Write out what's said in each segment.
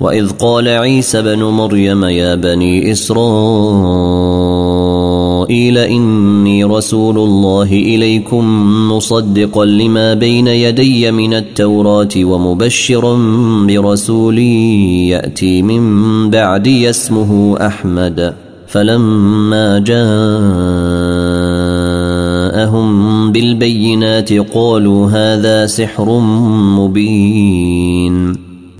وإذ قال عيسى بن مريم يا بني إسرائيل إني رسول الله إليكم مصدقا لما بين يدي من التوراة ومبشرا برسول يأتي من بعدي اسمه أحمد. فلما جاءهم بالبينات قالوا هذا سحر مبين.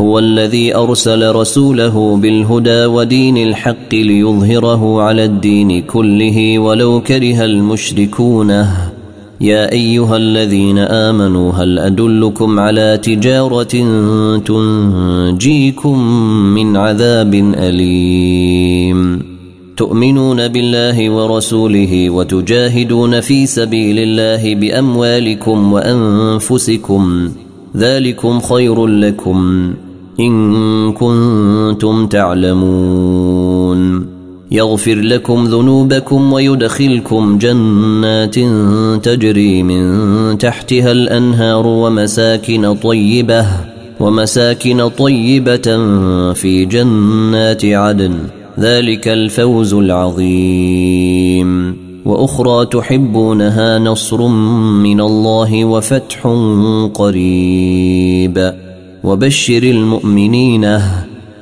هو الذي أرسل رسوله بالهدى ودين الحق ليظهره على الدين كله ولو كره المشركون. يا أيها الذين آمنوا هل أدلكم على تجارة تنجيكم من عذاب أليم؟ تؤمنون بالله ورسوله وتجاهدون في سبيل الله بأموالكم وأنفسكم ذلكم خير لكم. إن كنتم تعلمون. يغفر لكم ذنوبكم ويدخلكم جنات تجري من تحتها الأنهار ومساكن طيبة ومساكن طيبة في جنات عدن. ذلك الفوز العظيم. وأخرى تحبونها نصر من الله وفتح قريب. وبشر المؤمنين.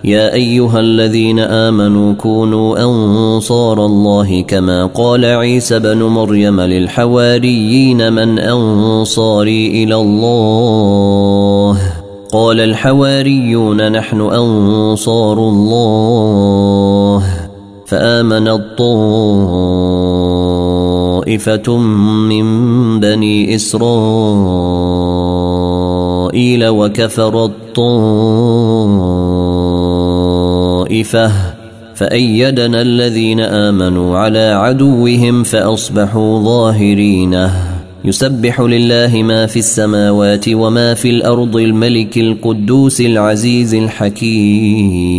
يا أيها الذين آمنوا كونوا أنصار الله كما قال عيسى بن مريم للحواريين من أنصاري إلى الله. قال الحواريون نحن أنصار الله. فآمن الطائفة من بني إسرائيل. وكفر الطائفة فأيدنا الذين آمنوا على عدوهم فأصبحوا ظاهرين. يسبح لله ما في السماوات وما في الأرض الملك القدوس العزيز الحكيم.